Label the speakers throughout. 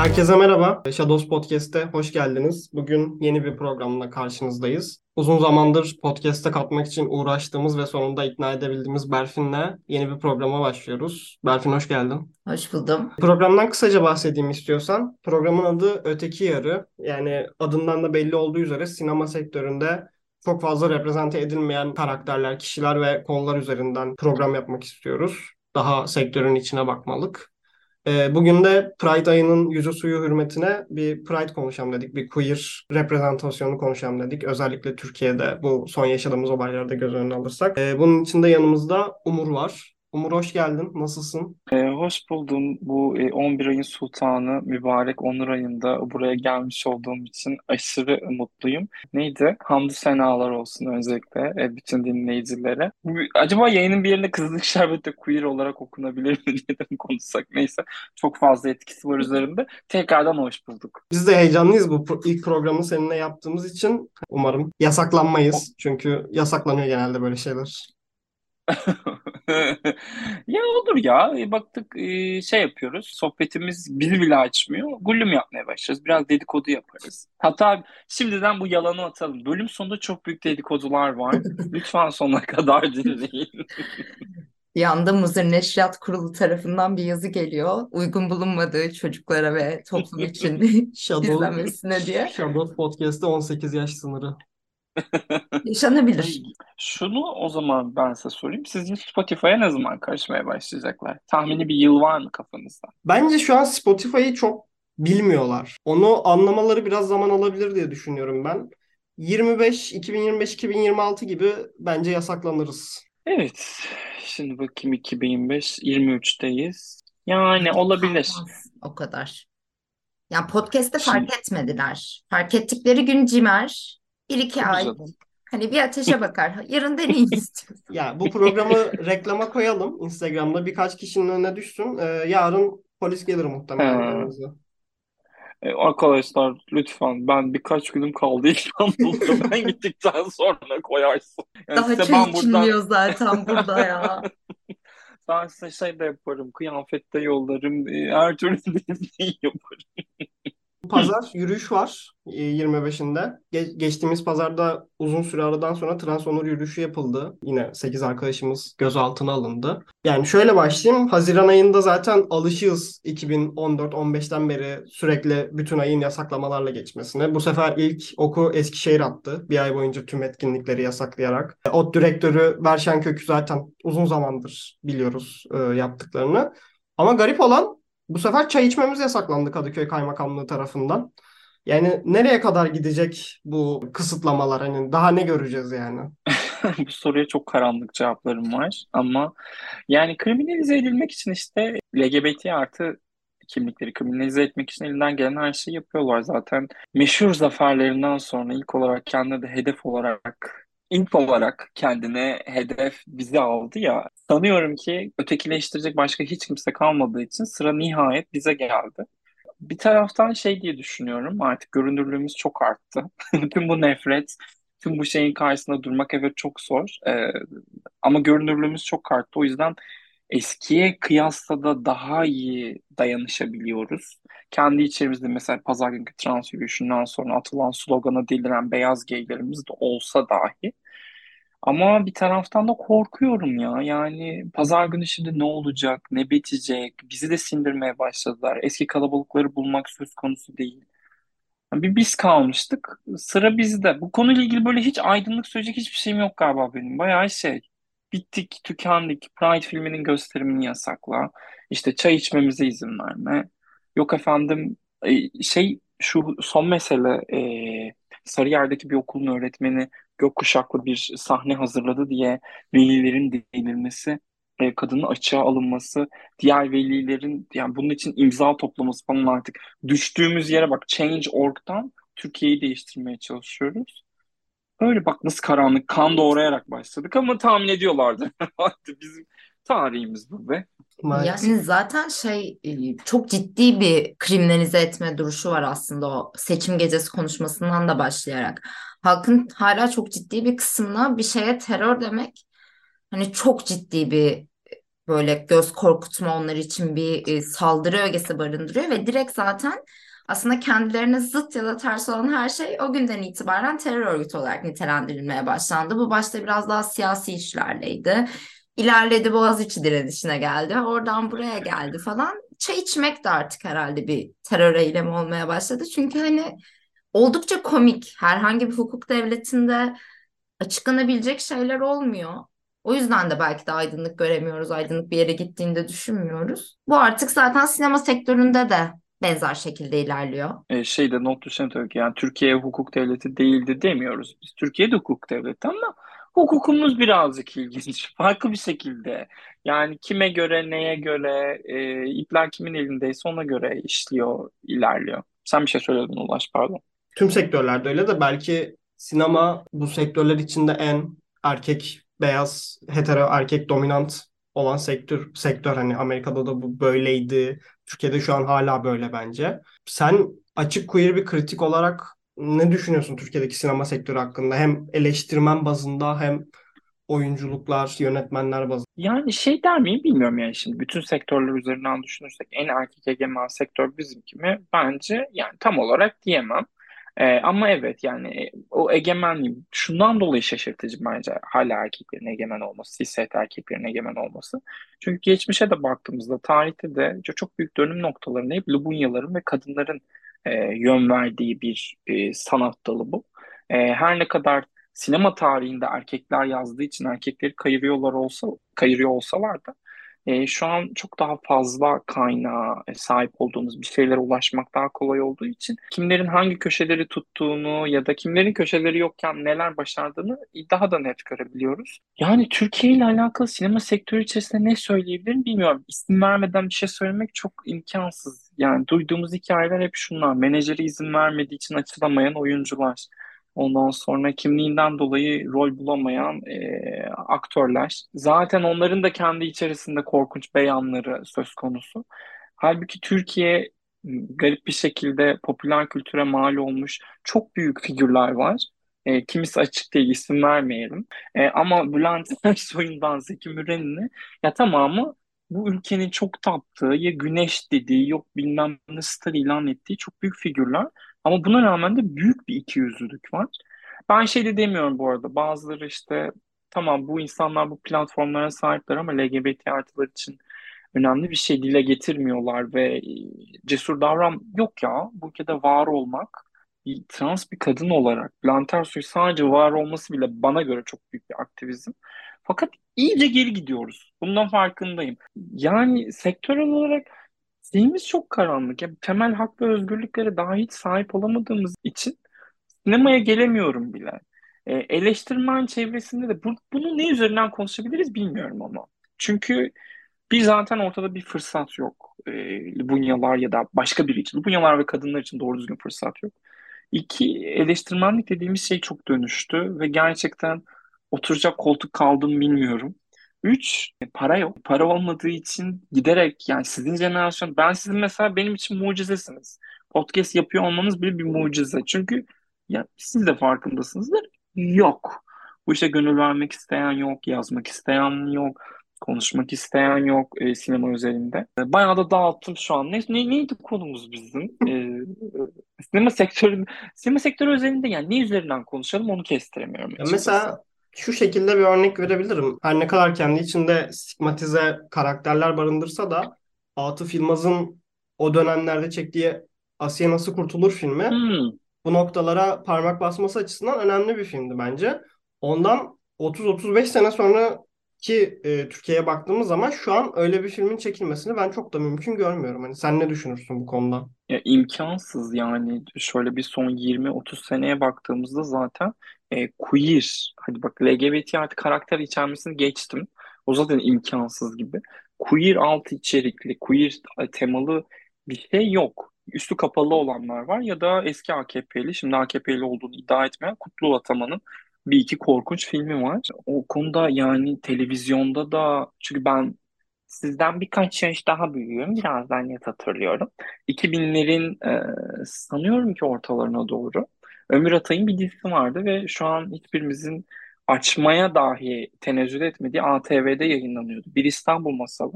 Speaker 1: Herkese merhaba. Shadows Podcast'te hoş geldiniz. Bugün yeni bir programla karşınızdayız. Uzun zamandır podcast'e katmak için uğraştığımız ve sonunda ikna edebildiğimiz Berfin'le yeni bir programa başlıyoruz. Berfin hoş geldin.
Speaker 2: Hoş buldum.
Speaker 1: Programdan kısaca bahsedeyim istiyorsan. Programın adı Öteki Yarı. Yani adından da belli olduğu üzere sinema sektöründe çok fazla reprezente edilmeyen karakterler, kişiler ve konular üzerinden program yapmak istiyoruz. Daha sektörün içine bakmalık. Ee, bugün de Pride ayının yüzü suyu hürmetine bir Pride konuşalım dedik. Bir queer reprezentasyonu konuşalım dedik. Özellikle Türkiye'de bu son yaşadığımız olayları da göz önüne alırsak. Ee, bunun için de yanımızda Umur var. Umur hoş geldin. Nasılsın?
Speaker 3: Ee, hoş buldum. Bu e, 11 ayın sultanı mübarek Onur ayında buraya gelmiş olduğum için aşırı mutluyum. Neydi? Hamdü senalar olsun öncelikle e, bütün dinleyicilere. Bu, acaba yayının bir yerinde Kızılcık Şerbeti queer olarak okunabilir mi diye de konuşsak? Neyse çok fazla etkisi var üzerimde. Tekrardan hoş bulduk.
Speaker 1: Biz de heyecanlıyız bu pro- ilk programı seninle yaptığımız için. Umarım yasaklanmayız. Çünkü yasaklanıyor genelde böyle şeyler.
Speaker 3: Ya olur ya. E, baktık e, şey yapıyoruz. Sohbetimiz bizi bile açmıyor. Gullüm yapmaya başlarız. Biraz dedikodu yaparız. Hatta şimdiden bu yalanı atalım. Bölüm sonunda çok büyük dedikodular var. Lütfen sonuna kadar dinleyin.
Speaker 2: Bir anda Muzır Neşriyat Kurulu tarafından bir yazı geliyor. Uygun bulunmadığı çocuklara ve toplum için
Speaker 1: Shadow,
Speaker 2: izlenmesine diye.
Speaker 1: Shadow Podcast'te 18 yaş sınırı.
Speaker 2: Yaşanabilir.
Speaker 3: Şunu o zaman ben size sorayım. Sizce Spotify'a ne zaman karışmaya başlayacaklar? Tahmini bir yıl var mı kafanızda?
Speaker 1: Bence şu an Spotify'ı çok bilmiyorlar. Onu anlamaları biraz zaman alabilir diye düşünüyorum ben. 25, 2025, 2026 gibi bence yasaklanırız.
Speaker 3: Evet. Şimdi bakayım 2025, 23'teyiz. Yani olabilir.
Speaker 2: O kadar. Yani podcast'te
Speaker 3: Şimdi
Speaker 2: fark etmediler. Fark ettikleri gün cimer. Bir iki ay. Hani bir ateşe bakar. Yarın deneyin istiyorsan.
Speaker 1: Ya bu programı reklama koyalım. Instagram'da birkaç kişinin önüne düşsün. Ee, yarın polis gelir muhtemelen
Speaker 3: Ha.
Speaker 1: yanınıza.
Speaker 3: E, arkadaşlar lütfen ben birkaç günüm kaldı İstanbul'da. Ben gittikten sonra koyarsın. Yani
Speaker 2: Daha
Speaker 3: size
Speaker 2: çay
Speaker 3: ben buradan
Speaker 2: içilmiyor zaten burada ya.
Speaker 3: ben size şey de yaparım. Kıyafette yollarım. e, Her türlü desteği yaparım.
Speaker 1: Pazar yürüyüş var e, 25'inde. Ge- geçtiğimiz pazarda uzun süre aradan sonra Trans Onur yürüyüşü yapıldı. Yine 8 arkadaşımız gözaltına alındı. Yani şöyle başlayayım. Haziran ayında zaten alışığız 2014-15'ten beri sürekli bütün ayın yasaklamalarla geçmesine. Bu sefer ilk oku Eskişehir attı. Bir ay boyunca tüm etkinlikleri yasaklayarak. E, ODTÜ direktörü Berşen Kökü zaten uzun zamandır biliyoruz e, yaptıklarını. Ama garip olan bu sefer çay içmemiz yasaklandı Kadıköy Kaymakamlığı tarafından. Yani nereye kadar gidecek bu kısıtlamalar? Hani daha ne göreceğiz yani?
Speaker 3: Bu soruya çok karanlık cevaplarım var ama yani kriminalize edilmek için işte LGBT artı kimlikleri kriminalize etmek için elinden gelen her şeyi yapıyorlar zaten. Meşhur zaferlerinden sonra ilk olarak kendine de hedef olarak ilk olarak kendine hedef bizi aldı ya. Sanıyorum ki ötekileştirecek başka hiç kimse kalmadığı için sıra nihayet bize geldi. Bir taraftan şey diye düşünüyorum artık görünürlüğümüz çok arttı. Tüm bu nefret, tüm bu şeyin karşısında durmak evet çok zor. Ee, ama görünürlüğümüz çok arttı. O yüzden eskiye kıyasla da daha iyi dayanışabiliyoruz. Kendi içerimizde mesela pazar günkü trans yürüyüşünden sonra atılan slogana deliren beyaz geylerimiz de olsa dahi. Ama bir taraftan da korkuyorum ya. Yani pazar günü şimdi ne olacak, ne bitecek? Bizi de sindirmeye başladılar. Eski kalabalıkları bulmak söz konusu değil. Bir biz kalmıştık. Sıra bizde. Bu konuyla ilgili böyle hiç aydınlık söyleyecek hiçbir şeyim yok galiba benim. Bayağı şey. Bittik, tükendik. Pride filminin gösterimini yasakla. İşte çay içmemize izin verme. Yok efendim e, şey şu son mesele e, Sarıyer'deki bir okulun öğretmeni gökkuşaklı bir sahne hazırladı diye velilerin delirmesi, e, kadının açığa alınması, diğer velilerin yani bunun için imza toplaması falan artık düştüğümüz yere bak Change.org'dan Türkiye'yi değiştirmeye çalışıyoruz. Böyle bak nasıl karanlık kan doğrayarak başladık ama tahmin ediyorlardı. Bizim tarihimiz bu be.
Speaker 1: Maalesef.
Speaker 2: Yani zaten şey e, çok ciddi bir kriminalize etme duruşu var aslında o seçim gecesi konuşmasından da başlayarak. Halkın hala çok ciddi bir kısmına bir şeye terör demek hani çok ciddi bir böyle göz korkutma onlar için bir e, saldırı ögesi barındırıyor ve direkt zaten aslında kendilerine zıt ya da ters olan her şey o günden itibaren terör örgütü olarak nitelendirilmeye başlandı. Bu başta biraz daha siyasi işlerleydi. İlerledi Boğaziçi direnişine geldi. Oradan buraya geldi falan. Çay içmek de artık herhalde bir terör eylemi olmaya başladı. Çünkü hani oldukça komik. Herhangi bir hukuk devletinde açıklanabilecek şeyler olmuyor. O yüzden de belki de aydınlık göremiyoruz, aydınlık bir yere gittiğinde düşünmüyoruz. Bu artık zaten sinema sektöründe de benzer şekilde ilerliyor.
Speaker 3: E, şeyde not düşen tabii ki yani Türkiye hukuk devleti değildi demiyoruz. Biz Türkiye'de hukuk devleti ama hukukumuz birazcık ilginç. Farklı bir şekilde. Yani kime göre, neye göre, e, ipler kimin elindeyse ona göre işliyor, ilerliyor. Sen bir şey söyledin Ulaş, pardon.
Speaker 1: Tüm sektörlerde öyle de belki sinema bu sektörler içinde en erkek beyaz hetero erkek dominant olan sektör sektör hani Amerika'da da bu böyleydi. Türkiye'de şu an hala böyle bence. Sen açık queer bir kritik olarak ne düşünüyorsun Türkiye'deki sinema sektörü hakkında? Hem eleştirmen bazında hem oyunculuklar, yönetmenler bazında.
Speaker 3: Yani şey der miyim bilmiyorum yani şimdi bütün sektörler üzerinden düşünürsek en erkek egemen sektör bizimki mi? Bence yani tam olarak diyemem. Ee, ama evet yani e, o egemenliği şundan dolayı şaşırtıcı bence hala erkeklerin egemen olması, cishet erkeklerin egemen olması. Çünkü geçmişe de baktığımızda tarihte de çok büyük dönüm noktalarında hep Lubunyaların ve kadınların e, yön verdiği bir e, sanat dalı bu. E, her ne kadar sinema tarihinde erkekler yazdığı için erkekleri kayırıyorlar olsa kayırıyor olsalar da e, şu an çok daha fazla kaynağa sahip olduğumuz bir şeylere ulaşmak daha kolay olduğu için kimlerin hangi köşeleri tuttuğunu ya da kimlerin köşeleri yokken neler başardığını daha da net görebiliyoruz. Yani Türkiye ile alakalı sinema sektörü içerisinde ne söyleyebilirim bilmiyorum. İsim vermeden bir şey söylemek çok imkansız. Yani duyduğumuz hikayeler hep şunlar. Menajeri izin vermediği için açılamayan oyuncular Ondan sonra kimliğinden dolayı rol bulamayan e, aktörler. Zaten onların da kendi içerisinde korkunç beyanları söz konusu. Halbuki Türkiye garip bir şekilde popüler kültüre mal olmuş çok büyük figürler var. E, kimisi açık değil isim vermeyelim. E, ama Bülent Ersoy'undan Zeki Müren'ini ya tamamı bu ülkenin çok taptığı ya güneş dediği yok bilmem ne star ilan ettiği çok büyük figürler. Ama buna rağmen de büyük bir ikiyüzlülük var. Ben şey de demiyorum bu arada. Bazıları işte tamam bu insanlar bu platformlara sahipler ama LGBT artılar için önemli bir şey dile getirmiyorlar ve e, cesur davran yok ya bu ülkede var olmak bir trans bir kadın olarak Bülent Ersoy sadece var olması bile bana göre çok büyük bir aktivizm. Fakat iyice geri gidiyoruz. Bundan farkındayım. Yani sektörel olarak Zihnimiz çok karanlık. Ya, temel hak ve özgürlüklere daha hiç sahip olamadığımız için sinemaya gelemiyorum bile. E, eleştirmen çevresinde de bu, bunu ne üzerinden konuşabiliriz bilmiyorum ama. Çünkü bir zaten ortada bir fırsat yok. E, Lubunyalar ya da başka biri için. Lubunyalar ve kadınlar için doğru düzgün fırsat yok. İki, eleştirmenlik dediğimiz şey çok dönüştü ve gerçekten oturacak koltuk kaldım bilmiyorum. Üç, e, para yok. Para olmadığı için giderek yani sizin jenerasyon, ben sizin mesela benim için mucizesiniz. Podcast yapıyor olmanız bile bir mucize. Çünkü ya siz de farkındasınızdır. Yok. Bu işe gönül vermek isteyen yok, yazmak isteyen yok, konuşmak isteyen yok e, sinema özelinde. E, bayağı da dağıttım şu an. Ne, ne, neydi konumuz bizim? E, e sinema sektörü sinema sektörü özelinde yani ne üzerinden konuşalım onu kestiremiyorum.
Speaker 1: Ya mesela şu şekilde bir örnek verebilirim. Her ne kadar kendi içinde stigmatize karakterler barındırsa da Atıf Yılmaz'ın o dönemlerde çektiği Asiye Nasıl Kurtulur filmi
Speaker 3: Hmm.
Speaker 1: bu noktalara parmak basması açısından önemli bir filmdi bence. Ondan 30-35 sene sonra ki e, Türkiye'ye baktığımız zaman şu an öyle bir filmin çekilmesini ben çok da mümkün görmüyorum. Hani sen ne düşünürsün bu konuda?
Speaker 3: Ya imkansız yani şöyle bir son 20-30 seneye baktığımızda zaten e, queer hadi bak LGBT artı karakter içermesini geçtim. O zaten imkansız gibi. Queer altı içerikli, queer temalı bir şey yok. Üstü kapalı olanlar var ya da eski AKP'li, şimdi AKP'li olduğunu iddia etmeyen Kutlu Ataman'ın bir iki korkunç filmi var. O konuda yani televizyonda da çünkü ben sizden birkaç yaş daha büyüğüm. Birazdan net hatırlıyorum. 2000'lerin e, sanıyorum ki ortalarına doğru Ömür Atay'ın bir dizisi vardı ve şu an hiçbirimizin açmaya dahi tenezzül etmediği ATV'de yayınlanıyordu. Bir İstanbul Masalı.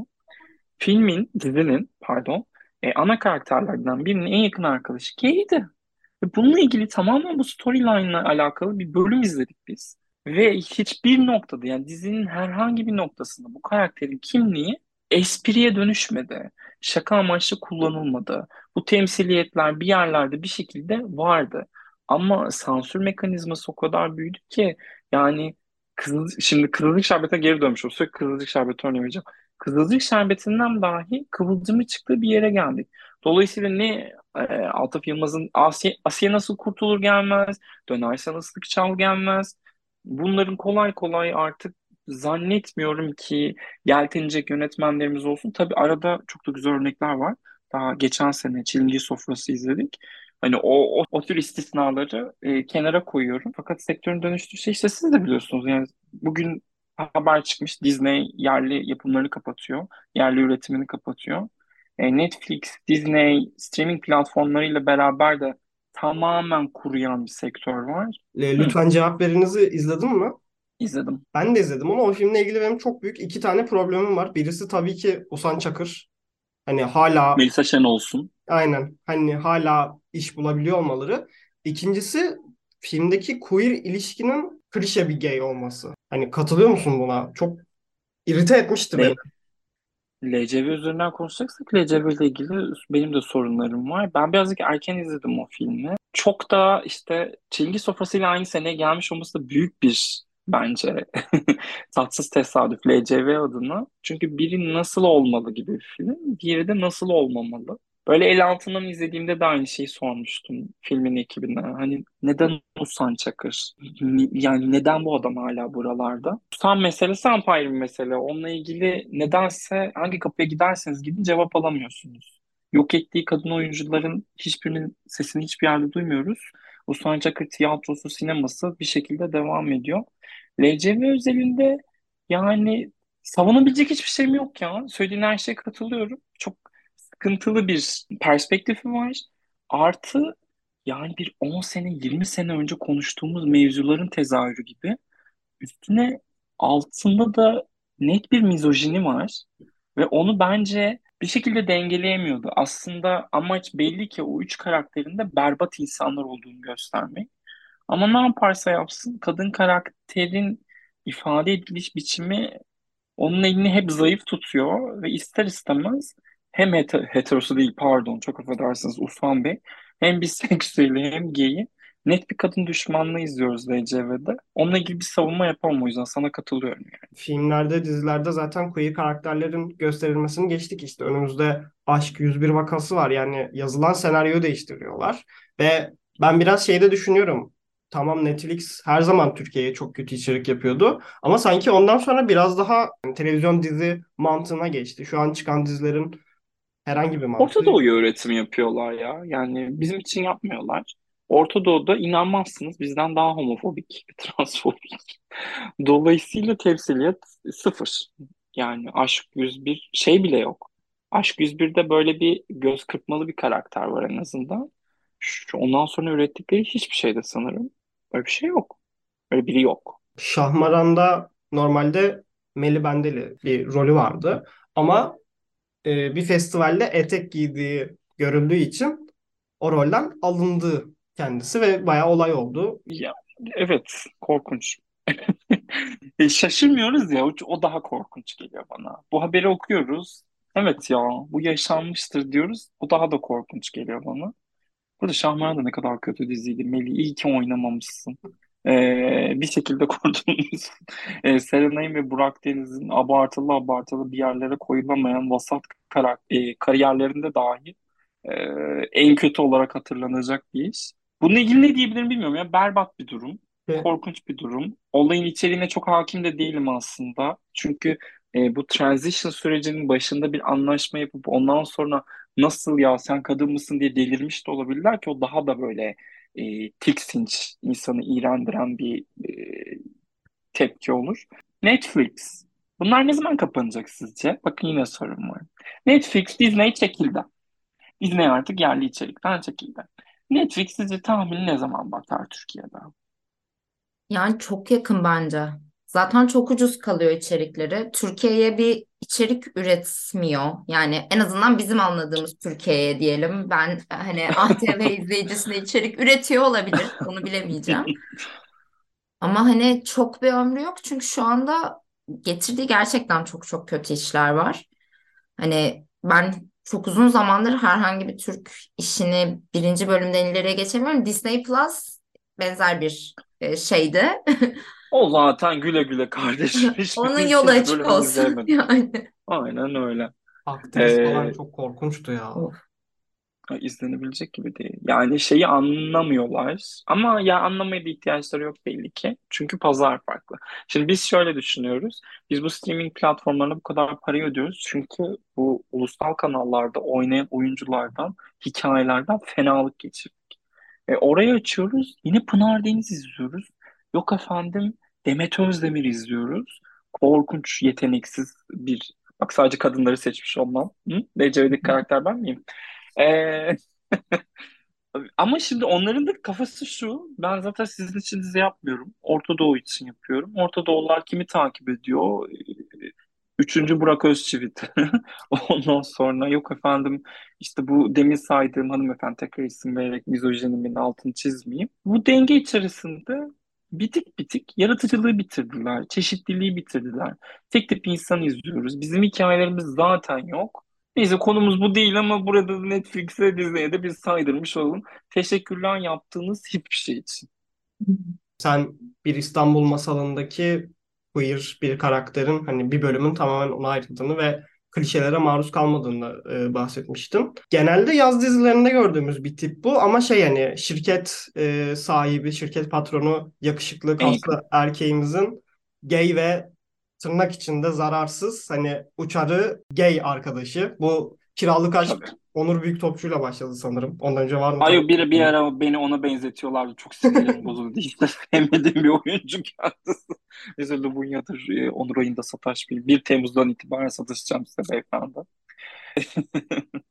Speaker 3: Filmin, dizinin pardon, e, ana karakterlerden birinin en yakın arkadaşı Kay'di. Ve bununla ilgili tamamen bu storyline ile alakalı bir bölüm izledik biz. Ve hiçbir noktada yani dizinin herhangi bir noktasında bu karakterin kimliği espriye dönüşmedi. Şaka amaçlı kullanılmadı. Bu temsiliyetler bir yerlerde bir şekilde vardı. Ama sansür mekanizması o kadar büyüdü ki yani kızıl, şimdi Kızılcık Şerbeti'ne geri dönmüş olsak Kızılcık Şerbeti vereceğim. Kızılcık Şerbeti'nden dahi kıvılcımı çıktığı bir yere geldik. Dolayısıyla ne e, Atıf Yılmaz'ın Asiye, Asiye nasıl kurtulur gelmez, dönerse nasıl çal gelmez. Bunların kolay kolay artık zannetmiyorum ki yeltenecek yönetmenlerimiz olsun. Tabii arada çok da güzel örnekler var. Daha geçen sene Çilingir Sofrası izledik. Hani o, o, o tür istisnaları e, kenara koyuyorum. Fakat sektörün dönüştüğü işte siz de biliyorsunuz. Yani bugün haber çıkmış Disney yerli yapımları kapatıyor. Yerli üretimini kapatıyor. E, Netflix, Disney streaming platformlarıyla beraber de tamamen kuruyan bir sektör var.
Speaker 1: E, Lütfen Cevap Verinizi izledin mi?
Speaker 3: İzledim.
Speaker 1: Ben de izledim ama o filmle ilgili benim çok büyük iki tane problemim var. Birisi tabii ki Oğuzhan Çakır. Hani hala
Speaker 3: Melisa Şen olsun.
Speaker 1: aynen hani hala iş bulabiliyor olmaları. İkincisi filmdeki queer ilişkinin klişe bir gay olması. Hani katılıyor musun buna? Çok irite etmişti beni.
Speaker 3: LCV üzerinden konuşacaksak LCV ile ilgili benim de sorunlarım var. Ben birazcık erken izledim o filmi. Çok da işte Çilgi Sofrası aynı seneye gelmiş olması da büyük bir bence tatsız tesadüf LCV adına. Çünkü biri nasıl olmalı gibi bir film, diğeri de nasıl olmamalı. Böyle el altından izlediğimde de aynı şeyi sormuştum filmin ekibine. Hani neden Usan Çakır? Yani neden bu adam hala buralarda? Usan meselesi apayrı bir mesele. Onunla ilgili nedense hangi kapıya giderseniz gidin cevap alamıyorsunuz. Yok ettiği kadın oyuncuların hiçbirinin sesini hiçbir yerde duymuyoruz. Usan Çakır tiyatrosu, sineması bir şekilde devam ediyor. LCV özelinde yani savunabilecek hiçbir şeyim yok ya. Söylediğin her şeye katılıyorum. Çok sıkıntılı bir perspektifi var. Artı yani bir 10 sene 20 sene önce konuştuğumuz mevzuların tezahürü gibi üstüne altında da net bir mizojini var ve onu bence bir şekilde dengeleyemiyordu. Aslında amaç belli ki o üç karakterin de berbat insanlar olduğunu göstermek. Ama ne yaparsa yapsın kadın karakterin ifade ediliş biçimi onun elini hep zayıf tutuyor ve ister istemez hem heter heterosu değil pardon çok affedersiniz Ufan Bey hem biseksüeli hem geyi net bir kadın düşmanlığı izliyoruz LCV'de. Onunla ilgili bir savunma yapamam o yüzden sana katılıyorum yani.
Speaker 1: Filmlerde, dizilerde zaten queer karakterlerin gösterilmesini geçtik işte. Önümüzde Aşk 101 vakası var. Yani yazılan senaryoyu değiştiriyorlar. Ve ben biraz şeyde düşünüyorum. Tamam Netflix her zaman Türkiye'ye çok kötü içerik yapıyordu. Ama sanki ondan sonra biraz daha televizyon dizi mantığına geçti. Şu an çıkan dizilerin herhangi bir mantığı
Speaker 3: Orta Doğu'ya üretim yapıyorlar ya. Yani bizim için yapmıyorlar. Orta Doğu'da inanmazsınız bizden daha homofobik, transfobik. Dolayısıyla temsiliyet sıfır. Yani Aşk 101 şey bile yok. Aşk 101'de böyle bir göz kırpmalı bir karakter var en azından. Şu, ondan sonra ürettikleri hiçbir şeyde sanırım. Öyle bir şey yok. Öyle biri yok.
Speaker 1: Şahmaran'da normalde Melih Bendeli bir rolü vardı. Ama e, bir festivalde etek giydiği görüldüğü için o rolden alındı kendisi ve bayağı olay oldu.
Speaker 3: Ya, evet, korkunç. E, şaşırmıyoruz ya, o daha korkunç geliyor bana. Bu haberi okuyoruz. Evet ya, bu yaşanmıştır diyoruz. O daha da korkunç geliyor bana. Burada Şahmaran da ne kadar kötü diziydi. Melih iyi ki oynamamışsın. Ee, bir şekilde kurtulmuşsun. Ee, Serenay'ın ve Burak Deniz'in abartılı abartılı bir yerlere koyulamayan vasat karak e, kariyerlerinde dahi e, en kötü olarak hatırlanacak bir iş. Bununla ilgili ne diyebilirim bilmiyorum ya. Berbat bir durum.
Speaker 1: Ve
Speaker 3: Korkunç bir durum. Olayın içeriğine çok hakim de değilim aslında. Çünkü e, bu transition sürecinin başında bir anlaşma yapıp ondan sonra nasıl ya sen kadın mısın diye delirmiş de olabilirler ki o daha da böyle e, tiksinç, insanı iğrendiren bir e, tepki olur. Netflix. Bunlar ne zaman kapanacak sizce? Bakın yine sorum var. Netflix Disney çekildi. Disney artık yerli içerikten çekildi. Netflix sizce tahmini ne zaman batar Türkiye'de?
Speaker 2: Yani çok yakın bence. Zaten çok ucuz kalıyor içerikleri. Türkiye'ye bir içerik üretmiyor. Yani en azından bizim anladığımız Türkiye'ye diyelim. Ben hani ATV izleyicisine içerik üretiyor olabilir. Onu bilemeyeceğim. Ama hani çok bir ömrü yok. Çünkü şu anda getirdiği gerçekten çok çok kötü işler var. Hani ben çok uzun zamandır herhangi bir Türk işini birinci bölümden ileriye geçemiyorum. Disney Plus benzer bir e, şeydi.
Speaker 3: O zaten güle güle kardeşim.
Speaker 2: Onun yolu açık olsun yani.
Speaker 3: Aynen öyle.
Speaker 1: Aktivist falan
Speaker 3: Ee,
Speaker 1: çok korkunçtu ya.
Speaker 2: Of.
Speaker 3: İzlenebilecek gibi değil. Yani şeyi anlamıyorlar. Ama ya anlamaya da ihtiyaçları yok belli ki. Çünkü pazar farklı. Şimdi biz şöyle düşünüyoruz. Biz bu streaming platformlarına bu kadar parayı ödüyoruz. Çünkü bu ulusal kanallarda oynayan oyunculardan, hikayelerden fenalık geçirdik. E, orayı açıyoruz. Yine Pınar Deniz izliyoruz. Yok efendim Demet Özdemir izliyoruz. Korkunç, yeteneksiz bir... Bak sadece kadınları seçmiş olmam. Hı? DC'deki karakter ben miyim? Ee, ama şimdi onların da kafası şu. Ben zaten sizin için dizi yapmıyorum. Orta Doğu için yapıyorum. Orta Doğular kimi takip ediyor? Ee, Üçüncü Burak Özçivit. Ondan sonra yok efendim işte bu demin saydığım hanımefendi tekrar isim vererek mizojinimin altını çizmeyeyim. Bu denge içerisinde bitik bitik yaratıcılığı bitirdiler. Çeşitliliği bitirdiler. Tek tip insan izliyoruz. Bizim hikayelerimiz zaten yok. Neyse konumuz bu değil ama burada Netflix'e, Disney'e de biz saydırmış olalım. Teşekkürler yaptığınız hiçbir şey için.
Speaker 1: Sen bir İstanbul masalındaki queer bir karakterin hani bir bölümün tamamen ona ayrıldığını ve klişelere maruz kalmadığını e, bahsetmiştin. Genelde yaz dizilerinde gördüğümüz bir tip bu ama şey hani şirket e, sahibi, şirket patronu yakışıklı kaslı erkeğimizin gay ve tırnak içinde zararsız hani uçarı gay arkadaşı. Bu Kiralık Aşk
Speaker 3: Tabii.
Speaker 1: Onur Büyüktopçu'yla başladı sanırım. Ondan önce var mı?
Speaker 3: Ay
Speaker 1: Tam
Speaker 3: bir, bir ara beni ona benzetiyorlardı. Çok sinirlerim bozuldu. Hiç de sevmediğim bir oyuncu kendisi. Neyse Lubunya'dır. e, Onur ayında sataşmayayım. 1 Temmuz'dan itibaren satışacağım size beyefendi.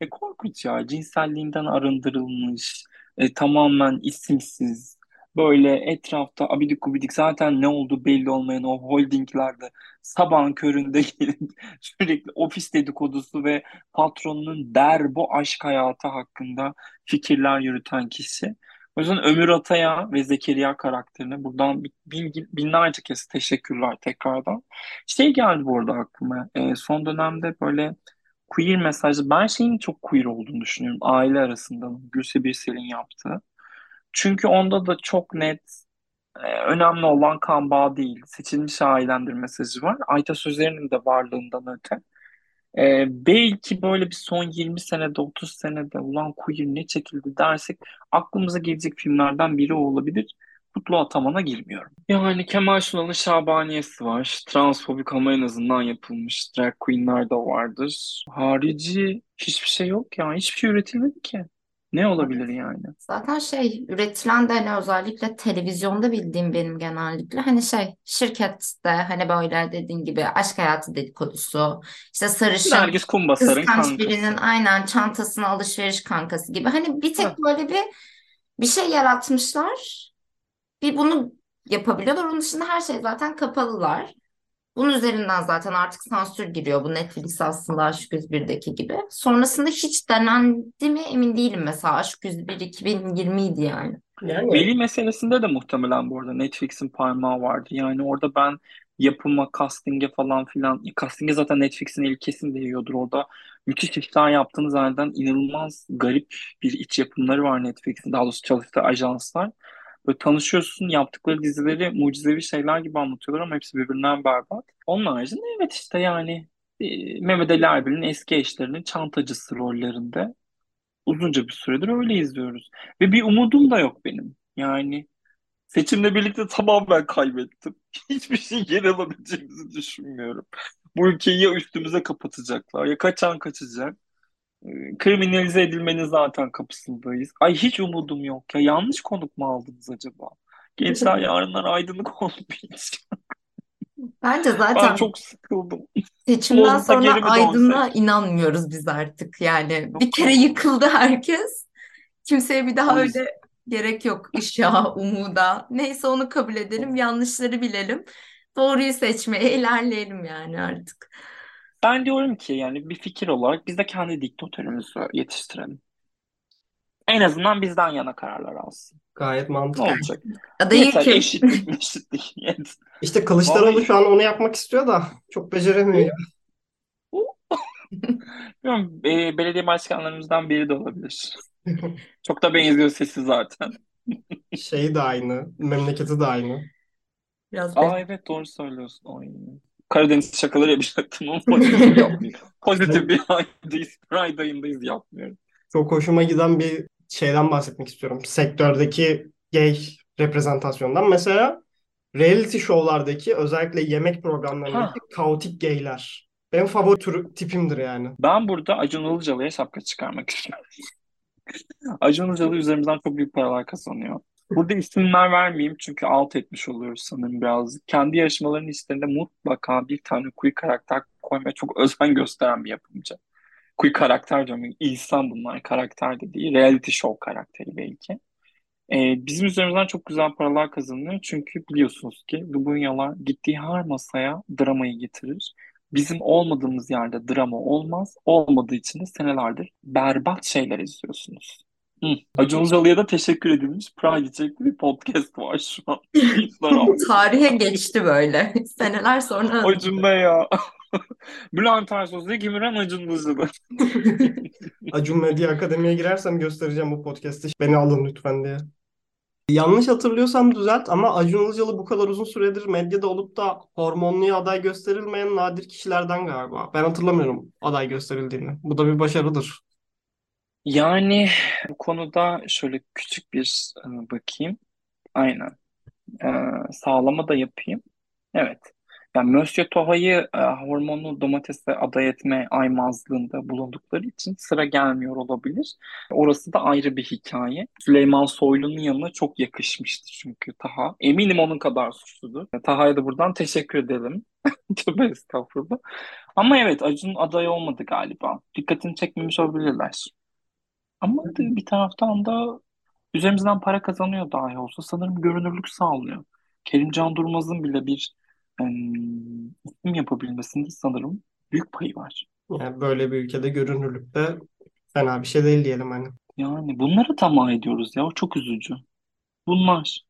Speaker 3: E, korkunç ya. Cinselliğinden arındırılmış, e, tamamen isimsiz, böyle etrafta abidik gubidik zaten ne oldu belli olmayan o holdinglerde sabahın köründe gelip sürekli ofis dedikodusu ve patronunun der bu aşk hayatı hakkında fikirler yürüten kişi. O yüzden Ömür Atay'a ve Zekeriya karakterine buradan bin, binlerce kez teşekkürler tekrardan. Şey geldi bu arada aklıma. E, son dönemde böyle queer mesajı ben şeyin çok queer olduğunu düşünüyorum aile arasında Gülse Birsel'in yaptığı. Çünkü onda da çok net e, önemli olan kan bağı değil seçilmiş ailendir mesajı var. Ayta Sözler'in de varlığından öte. E, belki böyle bir son 20 senede 30 senede ulan queer ne çekildi dersek aklımıza gelecek filmlerden biri olabilir. Kutlu Ataman'a girmiyorum. Yani Kemal Sunal'ın Şabaniyesi var. Transfobik ama en azından yapılmış. Drag Queen'ler de vardır. Harici hiçbir şey yok ya. Hiçbir şey üretilmedi ki. Ne olabilir yani?
Speaker 2: Zaten şey üretilen de hani özellikle televizyonda bildiğim benim genellikle hani şey şirkette hani böyle dediğin gibi aşk hayatı dedikodusu işte sarışın
Speaker 3: Nergis Kumbasar'ın
Speaker 2: kıskanç birinin
Speaker 3: kankası.
Speaker 2: aynen çantasına alışveriş kankası gibi hani bir
Speaker 3: Heh.
Speaker 2: tek böyle bir bir şey yaratmışlar bir bunu yapabiliyorlar onun dışında her şey zaten kapalılar. Bunun üzerinden zaten artık sansür giriyor. Bu Netflix aslında Aşk 101'deki gibi. Sonrasında hiç denendi mi emin değilim mesela. Aşk 101 2020 idi yani.
Speaker 1: Yani
Speaker 3: Veli meselesinde de muhtemelen bu arada Netflix'in parmağı vardı. Yani orada ben yapıma, casting'e falan filan, casting'e zaten Netflix'in eli kesin değiyordur. Orada müthiş işler yaptığını zanneden inanılmaz garip bir iç yapımları var Netflix'in. Daha doğrusu çalıştığı ajanslar. Böyle tanışıyorsun, yaptıkları dizileri mucizevi şeyler gibi anlatıyorlar ama hepsi birbirinden berbat. Onun haricinde evet işte yani e, Mehmet Ali Erbil'in eski eşlerinin çantacısı rollerinde uzunca bir süredir öyle izliyoruz. Ve bir umudum da yok benim. Yani seçimle birlikte tamamen kaybettim. Hiçbir şey geri alabileceğimizi düşünmüyorum. Bu ülkeyi ya üstümüze kapatacaklar ya kaçan kaçacak. Kriminalize edilmenin zaten kapısındayız. Ay hiç umudum yok ya. Yanlış konuk mu aldınız acaba? Gençler yarınlar aydınlık olmayacak.
Speaker 2: Bence
Speaker 3: Ben
Speaker 2: zaten
Speaker 3: çok sıkıldım.
Speaker 2: seçimden sonra aydınlığa inanmıyoruz biz artık. Yani bir kere yıkıldı herkes. Kimseye bir daha öyle Gerek yok ışığa, umuda. Neyse onu kabul edelim, yanlışları bilelim. Doğruyu seçmeye ilerleyelim yani artık.
Speaker 3: Ben diyorum ki yani bir fikir olarak biz de kendi diktatörümüzü yetiştirelim. En azından bizden yana kararlar alsın.
Speaker 1: Gayet
Speaker 3: Ne
Speaker 1: mantıklı.
Speaker 3: olacak?
Speaker 2: Adayı
Speaker 3: Yeter
Speaker 2: kim?
Speaker 3: eşitlik. Yeter.
Speaker 1: İşte Kılıçdaroğlu
Speaker 3: Vallahi
Speaker 1: şu an onu yapmak istiyor da çok beceremiyor.
Speaker 3: bilmiyorum, e, belediye başkanlarımızdan biri de olabilir. Çok da benziyor sesi zaten.
Speaker 1: Şeyi de aynı, memleketi de aynı.
Speaker 2: Biraz
Speaker 3: Aa evet doğru söylüyorsun. Ay. Karadeniz şakaları yapacaktım ama yapmıyorum. Pozitif bir aydayız. Pride ayındayız yapmıyorum.
Speaker 1: Çok hoşuma giden bir şeyden bahsetmek istiyorum. Sektördeki gay reprezentasyondan. Mesela reality show'lardaki özellikle yemek
Speaker 3: Ha,
Speaker 1: programlarındaki kaotik gayler. Benim favori tür, tipimdir yani.
Speaker 3: ben burada Acun Ilıcalı'ya şapka çıkarmak istiyorum. Acun Ilıcalı üzerimizden çok büyük paralar kazanıyor. Burada isimler vermeyeyim çünkü alt etmiş oluyoruz sanırım biraz. Kendi yarışmalarının içlerinde mutlaka bir tane queer karakter koymaya çok özen gösteren bir yapımcı. Queer karakter diyorum. İnsan bunlar. Karakter de değil. Reality show karakteri belki. Ee, bizim üzerimizden çok güzel paralar kazanılıyor. Çünkü biliyorsunuz ki Lubunyalar gittiği her masaya dramayı getirir. Bizim olmadığımız yerde drama olmaz. Olmadığı için de senelerdir berbat şeyler izliyorsunuz. Hı. Acun Ilıcalı'ya da teşekkür edilmiş. Pride içerikli bir podcast var şu an.
Speaker 2: Tarihe geçti böyle. Seneler sonra
Speaker 3: Acun ne ya? Bülent Ersoy, Zeki Müren, Acun Ilıcalı.
Speaker 1: Acun Medya Akademi'ye girersem göstereceğim bu podcast'i. Beni alın lütfen diye. Yanlış hatırlıyorsam düzelt ama Acun Ilıcalı bu kadar uzun süredir medyada olup da hormonluya aday gösterilmeyen nadir kişilerden galiba. Ben hatırlamıyorum aday gösterildiğini. Bu da bir başarıdır.
Speaker 3: Yani bu konuda şöyle küçük bir e, bakayım. Aynen. E, sağlama da yapayım. Evet. Yani Monsieur Toha'yı e, hormonlu domatese aday etme aymazlığında bulundukları için sıra gelmiyor olabilir. Orası da ayrı bir hikaye. Süleyman Soylu'nun yanına çok yakışmıştı çünkü Taha. Eminim onun kadar suçludur. Taha'ya da buradan teşekkür edelim. Tövbe estağfurullah. Ama evet Acun aday olmadı galiba. Dikkatini çekmemiş olabilirler. Ama bir taraftan da üzerimizden para kazanıyor dahi olsa sanırım görünürlük sağlıyor. Kerimcan Durmaz'ın bile bir em, isim yapabilmesinde sanırım büyük payı var.
Speaker 1: Yani böyle bir ülkede görünürlükte fena bir şey değil diyelim hani.
Speaker 3: Yani bunları tamah ediyoruz ya. O çok üzücü. Bunlar.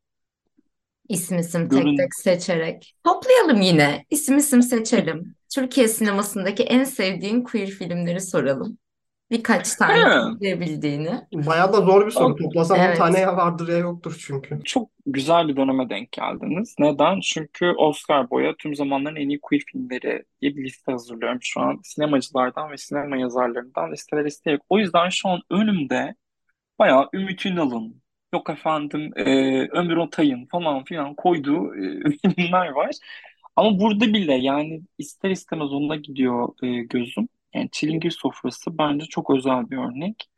Speaker 2: isim isim tek
Speaker 3: Görün.
Speaker 2: tek seçerek. Toplayalım yine. İsim isim seçelim. Türkiye sinemasındaki en sevdiğin queer filmleri soralım. Birkaç tane
Speaker 3: He.
Speaker 2: söyleyebildiğini.
Speaker 1: Bayağı da zor bir soru.
Speaker 3: O-
Speaker 1: Toplasam bir
Speaker 2: Evet.
Speaker 1: tane ya vardır ya yoktur çünkü.
Speaker 3: Çok güzel bir döneme denk geldiniz. Neden? Çünkü Oscar boya tüm zamanların en iyi queer filmleri diye bir liste hazırlıyorum şu an. Sinemacılardan ve sinema yazarlarından listeler isteyerek. O yüzden şu an önümde bayağı Ümit Ünal'ın, yok efendim e, Ömür Otay'ın falan filan koyduğu e, filmler var. Ama burada bile yani ister istemez onunla gidiyor e, gözüm. Yani Çilingir Sofrası bence çok özel bir örnek.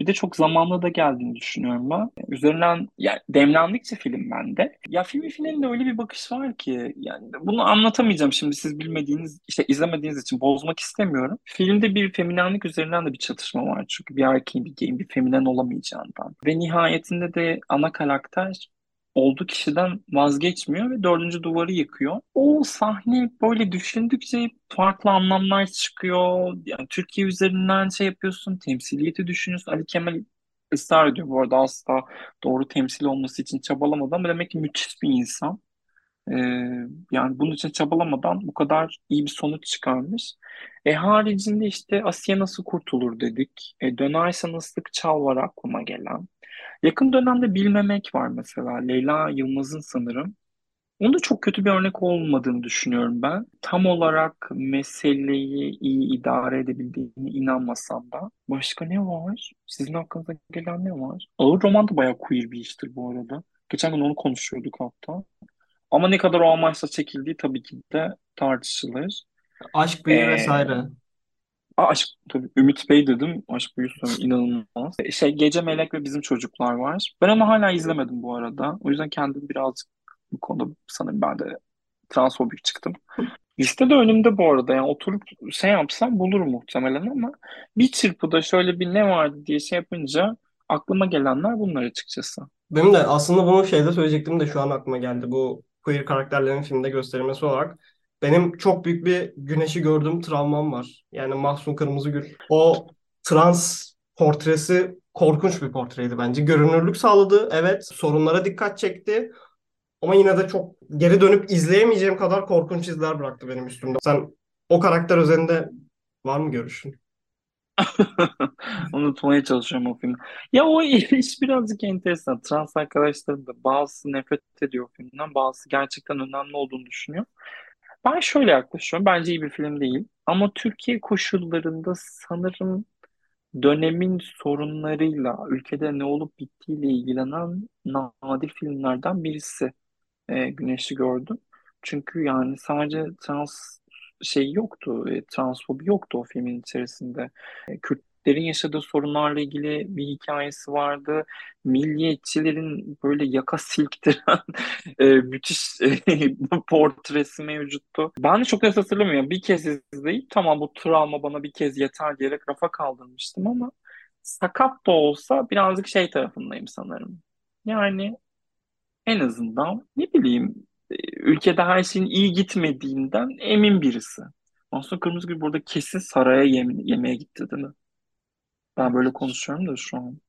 Speaker 3: Bir de çok zamanla da geldiğini düşünüyorum ben. Üzerinden yani demlendikçe film bende. Ya filmi finalinde öyle bir bakış var ki yani bunu anlatamayacağım şimdi siz bilmediğiniz işte izlemediğiniz için bozmak istemiyorum. Filmde bir feminenlik üzerinden de bir çatışma var çünkü bir erkeğin bir geyin bir feminen olamayacağından. Ve nihayetinde de ana karakter olduğu kişiden vazgeçmiyor ve dördüncü duvarı yıkıyor. O sahne böyle düşündükçe farklı anlamlar çıkıyor. Yani Türkiye üzerinden şey yapıyorsun, temsiliyeti düşünüyorsun. Ali Kemal ısrar ediyor bu arada asla doğru temsil olması için çabalamadı ama demek ki müthiş bir insan. Ee, yani bunun için çabalamadan bu kadar iyi bir sonuç çıkarmış. E haricinde işte Asiye nasıl kurtulur dedik. E, dönersen ıslık çal var aklıma gelen. Yakın dönemde Bilmemek var mesela. Leyla Yılmaz'ın sanırım. Onun da çok kötü bir örnek olmadığını düşünüyorum ben. Tam olarak meseleyi iyi idare edebildiğine inanmasam da. Başka ne var? Sizin aklınıza gelen ne var? Ağır roman da bayağı queer bir iştir bu arada. Geçen gün onu konuşuyorduk hatta. Ama ne kadar o amaçla çekildiği tabii ki de tartışılır.
Speaker 1: Aşk büyü
Speaker 3: Ee,
Speaker 1: vesaire.
Speaker 3: Aa, aşk tabii Ümit Bey dedim. Aşk Büyüsü inanılmaz. Şey Gece Melek ve Bizim Çocuklar var. Ben onu hala izlemedim bu arada. O yüzden kendim birazcık bu konuda sanırım ben de transfobik çıktım. Liste de önümde bu arada. Yani oturup şey yapsam bulurum muhtemelen ama bir çırpıda şöyle bir ne vardı diye şey yapınca aklıma gelenler bunlar açıkçası.
Speaker 1: Benim de aslında bunu şeyde söyleyecektim de şu an aklıma geldi. Bu queer karakterlerin filmde gösterilmesi olarak. Benim çok büyük bir güneşi gördüğüm travmam var. Yani Mahsun Kırmızıgül. O trans portresi korkunç bir portreydi bence. Görünürlük sağladı. Evet, sorunlara dikkat çekti. Ama yine de çok geri dönüp izleyemeyeceğim kadar korkunç izler bıraktı benim üstümde. Sen o karakter üzerinde var mı görüşün?
Speaker 3: Unutmaya çalışıyorum o filmi. Ya o iş birazcık enteresan. Trans arkadaşlarım da bazısı nefret ediyor filmden, bazısı gerçekten önemli olduğunu düşünüyor. Ben şöyle yaklaşıyorum. Bence iyi bir film değil. Ama Türkiye koşullarında sanırım dönemin sorunlarıyla, ülkede ne olup bittiğiyle ilgilenen nadir filmlerden birisi e, Güneş'i gördüm. Çünkü yani sadece trans şey yoktu, e, transfobi yoktu o filmin içerisinde. E, Kürtlerin yaşadığı sorunlarla ilgili bir hikayesi vardı. Milliyetçilerin böyle yaka silktiren e, müthiş e, portresi mevcuttu. Ben de çok net hatırlamıyorum. Bir kez izleyip tamam bu travma bana bir kez yeter diyerek rafa kaldırmıştım ama sakat da olsa birazcık şey tarafındayım sanırım. Yani en azından ne bileyim e, ülkede her şeyin iyi gitmediğinden emin birisi. Mahsun Kırmızıgül burada kesin saraya yem yemeğe gitti değil mi? Ben böyle konuşuyorum da şu an.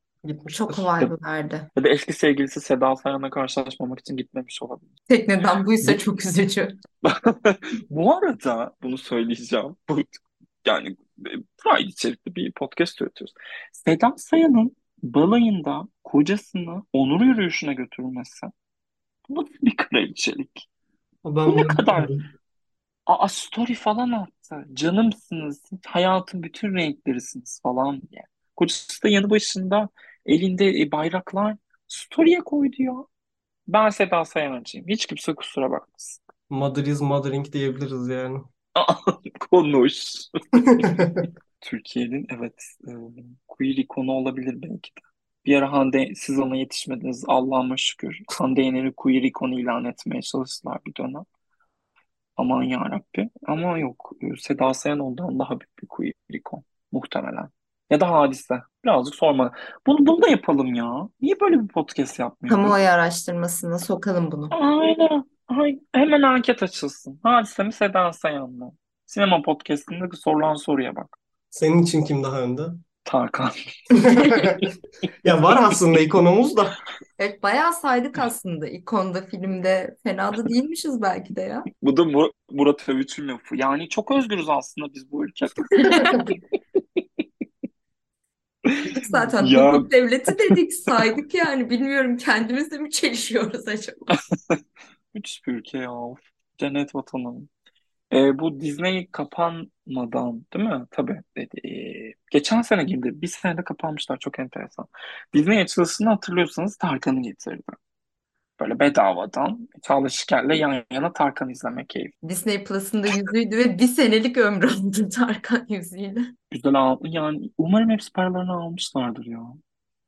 Speaker 2: Çok
Speaker 1: Gitmiştir.
Speaker 3: Ya,
Speaker 2: vibe verdi.
Speaker 3: ya da eski sevgilisi Seda Sayan'la karşılaşmamak için gitmemiş olabilir.
Speaker 2: Tekneden buysa
Speaker 3: Bu,
Speaker 2: çok üzücü.
Speaker 3: bu arada bunu söyleyeceğim. Bu, yani e, Pride içerikli bir podcast üretiyoruz. Seda Sayan'ın balayında kocasını onur yürüyüşüne götürülmesi bu nasıl bir kraliçelik?
Speaker 1: Ben
Speaker 3: Bu ne
Speaker 1: bunu
Speaker 3: kadar
Speaker 1: bilmiyorum.
Speaker 3: Aa story falan attı. Canımsınız. siz Hayatın bütün renklerisiniz falan diye. Kocası da yanı başında elinde e, bayraklar story'e koydu ya. Ben Seda Sayancıyım. Hiç kimse kusura bakmasın.
Speaker 1: Mother is mothering diyebiliriz yani.
Speaker 3: Konuş. Türkiye'nin evet e, queer ikonu olabilir belki de. Bir ara Hande siz ona yetişmediniz Allah'ıma şükür. Hande Yener'i queer ikonu ilan etmeye çalıştılar bir dönem. Aman yarabbi. Ama yok. Seda Sayan ondan daha büyük bir queer ikon. Muhtemelen. Ya da Hadise. Birazcık sorma. Bunu, bunu da yapalım ya. Niye böyle bir podcast yapmıyoruz?
Speaker 2: Kamuoyu araştırmasına sokalım bunu.
Speaker 3: Aynen. Ay, hemen anket açılsın. Hadise mi Seda Sayan mı? Sinema podcastinde sorulan soruya bak.
Speaker 1: Senin için kim daha önde?
Speaker 3: Tarkan.
Speaker 1: Ya var aslında ikonumuz da.
Speaker 2: Evet bayağı saydık aslında ikonda filmde fena da değilmişiz belki de ya.
Speaker 3: Bu da Mur- Murat Övüç'ün lafı. Yani çok özgürüz aslında biz bu ülkede.
Speaker 2: Zaten
Speaker 3: Ya
Speaker 2: hukuk devleti dedik saydık yani bilmiyorum kendimizle mi çelişiyoruz acaba?
Speaker 3: müthiş bir ülke ya. Of. Cennet vatanı. Ee, bu Disney kapanmadan değil mi? Tabii. Ee, geçen sene gibi bir senede kapanmışlar. Çok enteresan. Disney açılışını hatırlıyorsanız Tarkan'ı getirdi. Böyle bedavadan Çağla Şiker'le yan yana Tarkan izlemek keyif.
Speaker 2: Disney Plus'ın da yüzüydü ve bir senelik ömrü oldu Tarkan yüzüyle.
Speaker 3: Güzel al yani umarım hepsi paralarını almışlardır ya.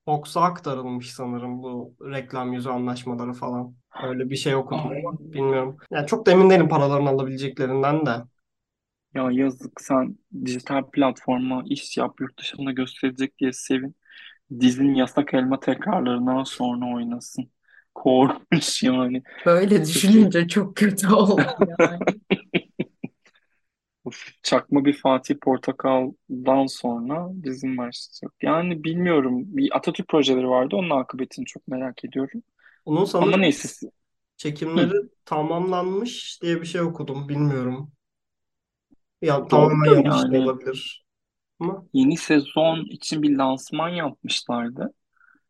Speaker 1: Fox'a aktarılmış sanırım bu reklam yüzü anlaşmaları falan. Öyle bir şey okudum
Speaker 3: Ay,
Speaker 1: ama bilmiyorum. Yani çok da emin değilim paralarını alabileceklerinden de.
Speaker 3: ya yazık sen dijital platforma iş yap yurt dışına gösterecek diye sevin. Dizinin yasak elma tekrarlarından sonra oynasın. Korkunç yani.
Speaker 2: Böyle düşününce çok kötü oldu yani.
Speaker 3: Uf, çakma bir Fatih Portakal'dan sonra dizim başlayacak. Yani bilmiyorum. Bir Atatürk projeleri vardı. Onun akıbetini çok merak ediyorum.
Speaker 1: Onun
Speaker 3: Ama
Speaker 1: sanırım
Speaker 3: neyse. Hı.
Speaker 1: çekimleri tamamlanmış diye bir şey okudum. Bilmiyorum. Ya tamamen yanlış da
Speaker 3: yani.
Speaker 1: olabilir. Ama
Speaker 3: Yeni sezon için bir lansman yapmışlardı.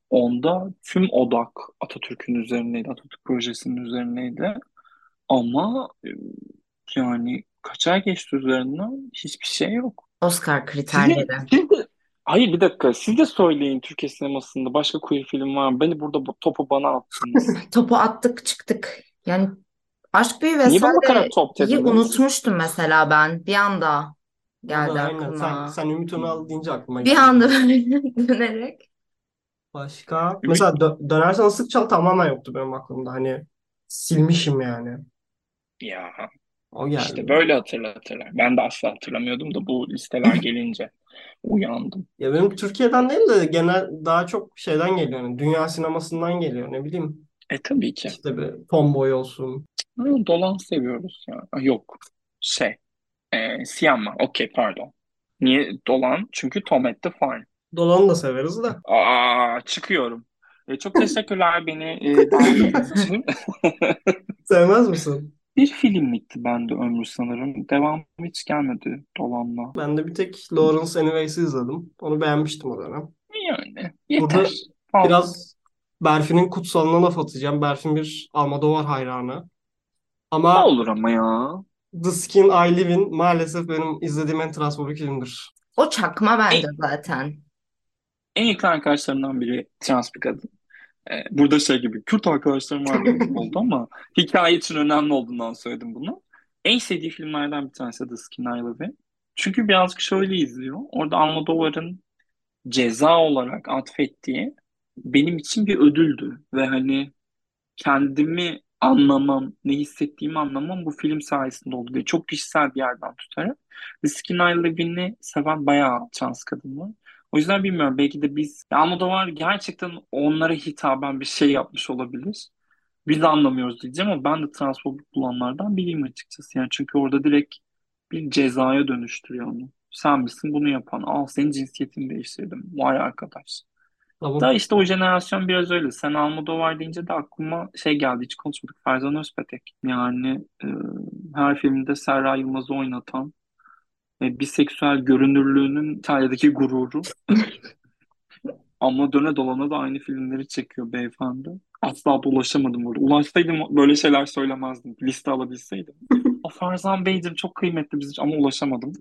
Speaker 3: Onda tüm odak Atatürk'ün üzerineydi. Atatürk projesinin üzerineydi. Ama e, yani kaç ay geçti üzerinden hiçbir şey yok.
Speaker 2: Oscar
Speaker 3: Siz de,
Speaker 2: kriterleri.
Speaker 3: siz de hayır bir dakika siz de söyleyin Türkiye sinemasında başka queer film var mı? Beni burada bu topu bana attınız.
Speaker 2: Topu attık çıktık. Yani Aşk Büyü Vesaire'yi unutmuştum mesela ben. Bir anda geldi
Speaker 1: da aynen. Sen,
Speaker 2: aklıma.
Speaker 1: sen Ümit Önal deyince aklıma
Speaker 2: Bir
Speaker 1: geldi.
Speaker 2: anda böyle dönerek.
Speaker 1: Başka?
Speaker 3: Ümit
Speaker 1: Mesela dö Dönersen Isık Çal tamamen yoktu benim aklımda. Hani silmişim yani.
Speaker 3: ya
Speaker 1: O
Speaker 3: işte
Speaker 1: geldi.
Speaker 3: böyle hatırlatırlar. Ben de asla hatırlamıyordum da bu listeler gelince. uyandım.
Speaker 1: Ya benim Türkiye'den değil de genel daha çok şeyden geliyor. Yani dünya sinemasından geliyor ne bileyim.
Speaker 3: E tabii ki.
Speaker 1: İşte bir Tomboy olsun.
Speaker 3: Ha, Dolan seviyoruz ya. Ha, Yok. Şey. E, Siyama. Okey pardon. Niye Dolan? Çünkü Tom at the Farm.
Speaker 1: Dolan'ı da severiz de.
Speaker 3: Aa, çıkıyorum. E, çok teşekkürler beni e, davet için.
Speaker 1: Sevmez misin?
Speaker 3: Bir filmlikti bende ömrü sanırım. Devamı hiç gelmedi Dolan'la.
Speaker 1: Ben de bir tek Lawrence Anyways'i izledim. Onu beğenmiştim o dönem.
Speaker 3: Yani
Speaker 1: Burada
Speaker 3: yeter. Al.
Speaker 1: biraz Berfin'in kutsalına laf atacağım. Berfin bir Almodovar hayranı.
Speaker 3: Ne
Speaker 1: Ama
Speaker 3: olur ama ya.
Speaker 1: The Skin I Live In maalesef benim izlediğim en transfobik filmdir.
Speaker 2: O çakma bence
Speaker 3: En,
Speaker 2: zaten.
Speaker 3: En yakın arkadaşlarımdan biri trans bir kadın. E, burada şey gibi Kürt arkadaşlarım var oldu ama hikaye için önemli olduğundan söyledim bunu. En sevdiği filmlerden bir tanesi The Skin I Live In. Çünkü birazcık şöyle izliyor. Orada Almodovar'ın ceza olarak atfettiği benim için bir ödüldü. Ve hani kendimi anlamam, ne hissettiğimi anlamam bu film sayesinde oldu diye çok kişisel bir yerden tutarak. Skin I Live In'i seven bayağı trans kadın var. O yüzden bilmiyorum belki de biz Almodovar gerçekten onlara hitaben bir şey yapmış olabilir. Biz de anlamıyoruz diyeceğim ama ben de transfobik bulanlardan biriyim açıkçası. Yani çünkü orada direkt bir cezaya dönüştürüyor onu. Sen misin bunu yapan? Al senin cinsiyetini değiştirdim. Vay arkadaş. Da
Speaker 1: Tamam.
Speaker 3: işte o jenerasyon biraz öyle. Sen Almodovar deyince de aklıma şey geldi. Hiç konuşmadık. Ferzan Özpetek. Yani e, her filmde Serra Yılmaz'ı oynatan ve biseksüel görünürlüğünün İtalya'daki gururu. Ama döne dolana da aynı filmleri çekiyor beyefendi. Asla da ulaşamadım burada. Ulaşsaydım böyle şeyler söylemezdim. Liste alabilseydim. O Ferzan Beyciğim çok kıymetli bizim ama ulaşamadım.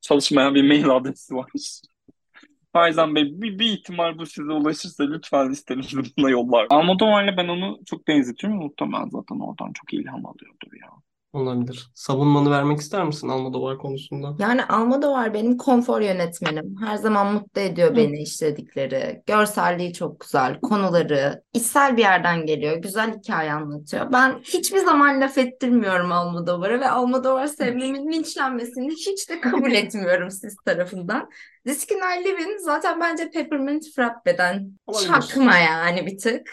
Speaker 3: Çalışmayan bir mail adresi var. Ferzan Bey bir, bir ihtimal bu size ulaşırsa lütfen listenizi buna yollar. Almodovar'la ben onu çok benzetiyorum. Muhtemelen zaten oradan çok ilham alıyordur ya.
Speaker 1: Olabilir. Savunmanı vermek ister misin Almodovar konusunda?
Speaker 2: Yani Almodovar benim konfor yönetmenim. Her zaman mutlu ediyor
Speaker 1: Hı.
Speaker 2: beni işledikleri. Görselliği çok güzel, konuları içsel bir yerden geliyor. Güzel hikaye anlatıyor. Ben hiçbir zaman laf ettirmiyorum Almodovar'a ve Almodovar sevmemin linçlenmesini hiç de kabul etmiyorum siz tarafından. Diskin I Live In zaten bence Peppermint Frappe'den
Speaker 1: Olabilir.
Speaker 2: çakma yani bir tık.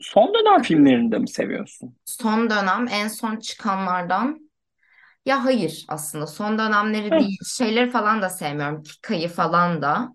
Speaker 3: Son dönem filmlerinde mi seviyorsun?
Speaker 2: Son dönem en son çıkanlardan ya hayır aslında son dönemleri
Speaker 3: Hı.
Speaker 2: değil şeyleri falan da sevmiyorum. Kika'yı falan da.